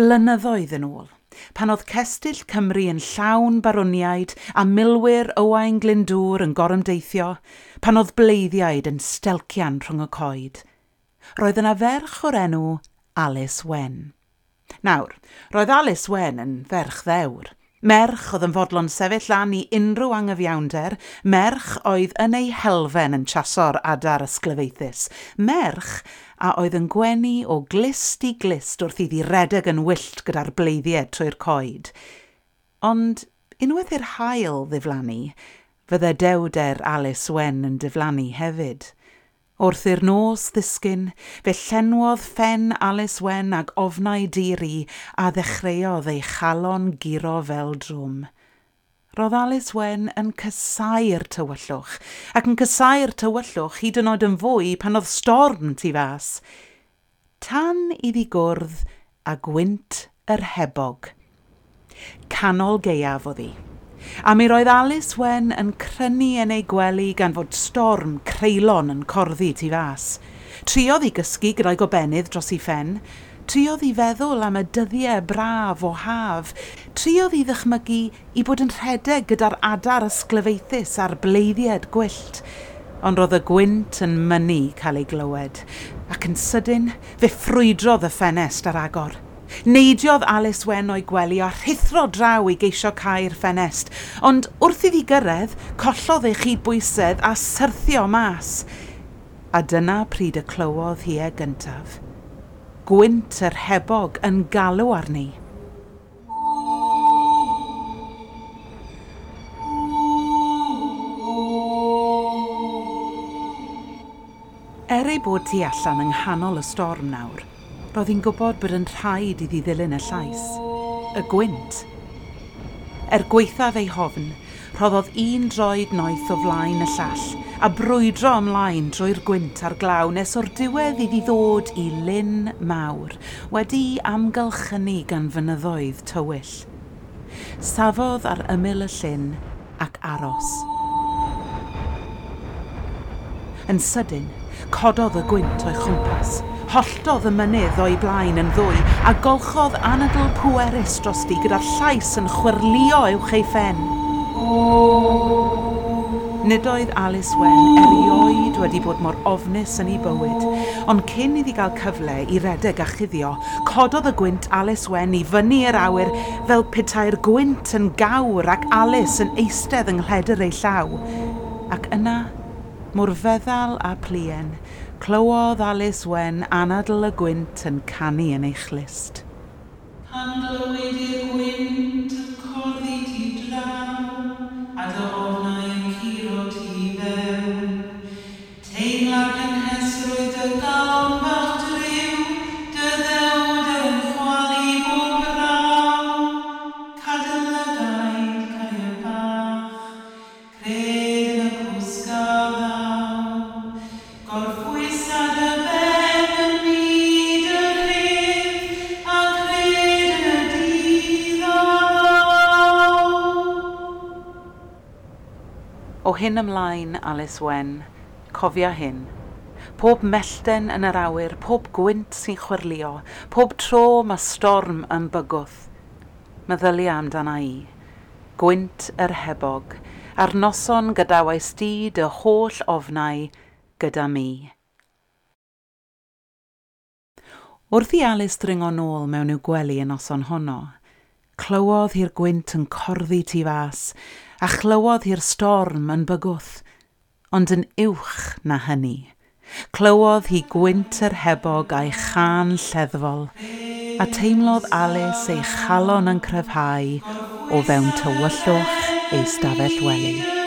blynyddoedd yn ôl, pan oedd cestyll Cymru yn llawn barwniaid a milwyr Owain Glyndŵr yn gorymdeithio, pan oedd bleiddiaid yn stelcian rhwng y coed, roedd yna ferch o'r enw Alice Wen. Nawr, roedd Alice Wen yn ferch ddewr, Merch oedd yn fodlon sefyll lan i unrhyw anghyfiawnder, merch oedd yn ei helfen yn chaso'r adar ysglyfaethus, merch a oedd yn gwenu o glist i glist wrth iddi redeg yn wyllt gyda'r bleiddiau trwy'r coed. Ond unwaith i'r hael ddiflannu, fydde dewder Alice Wen yn diflannu hefyd. Wrth i'r nos ddisgyn, fe llenwodd ffen Alice Wen ag ofnau diri a ddechreuodd ei chalon giro fel drwm roedd Alice Wen yn cysau'r tywyllwch, ac yn cysau'r tywyllwch hyd yn oed yn fwy pan oedd storm tu fas, tan iddi gwrdd a gwynt yr hebog. Canol geiaf oedd hi, a mi roedd Alice Wen yn crynu yn ei gwely gan fod storm creulon yn corddi tu fas. Triodd i gysgu gyda'i gobenydd dros ei ffen, Triodd i feddwl am y dyddiau braf o haf. Triodd i ddychmygu i bod yn rhedeg gyda'r adar ysglyfaethus a'r bleiddiad gwyllt. Ond roedd y gwynt yn mynnu cael ei glywed, ac yn sydyn fe ffrwydrodd y ffenest ar agor. Neidiodd Alice Wen o'i gwely a rhithro draw i geisio cau'r ffenest, ond wrth iddi gyrraedd, collodd ei chydbwysedd a syrthio mas. A dyna pryd y clywodd hi e gyntaf gwynt yr hebog yn galw arni. Er ei bod ti allan yng nghanol y storm nawr, roedd hi'n gwybod bod yn rhaid iddi ddilyn y llais, y gwynt. Er gweithaf ei hofn, Rhoddodd un droed noeth o flaen y llall a brwydro ymlaen drwy'r gwynt a'r glaw nes o'r diwedd iddi ddod i lyn mawr wedi amgylchynu gan fynyddoedd tywyll. Safodd ar ymyl y llyn ac aros. Yn sydyn, cododd y gwynt o'i chwmpas. Holltodd y mynydd o'i blaen yn ddwy a golchodd anadl pwerus drosti gyda'r llais yn chwyrlio uwch ei ffen. Nid oedd Alice Wen erioed wedi bod mor ofnus yn ei bywyd, ond cyn iddi gael cyfle i redeg a chuddio, cododd y gwynt Alice Wen i fyny i'r awyr fel petai'r gwynt yn gawr ac Alice yn eistedd yng nghleder ei llaw. Ac yna, mor feddal a plien, clywodd Alice Wen anadl y gwynt yn canu yn ei chlist. Pan glywed i'r gwynt O hyn ymlaen, Alice Wen, cofia hyn. Pob mellten yn yr awyr, pob gwynt sy'n chwyrlio, pob tro mae storm yn bygwth. Meddylia amdana i. Gwynt yr hebog, a'r noson gadawais di dy holl ofnau gyda mi. Wrth i Alice dringo nôl mewn i'w gwely yn noson honno, clywodd hi'r gwynt yn corddi tu fas, a chlywodd hi'r storm yn bygwth, ond yn uwch na hynny. Clywodd hi gwynt yr hebog a'i chan lleddfol, a teimlodd Alice ei chalon yn cryfhau o fewn tywyllwch ei stafell wely.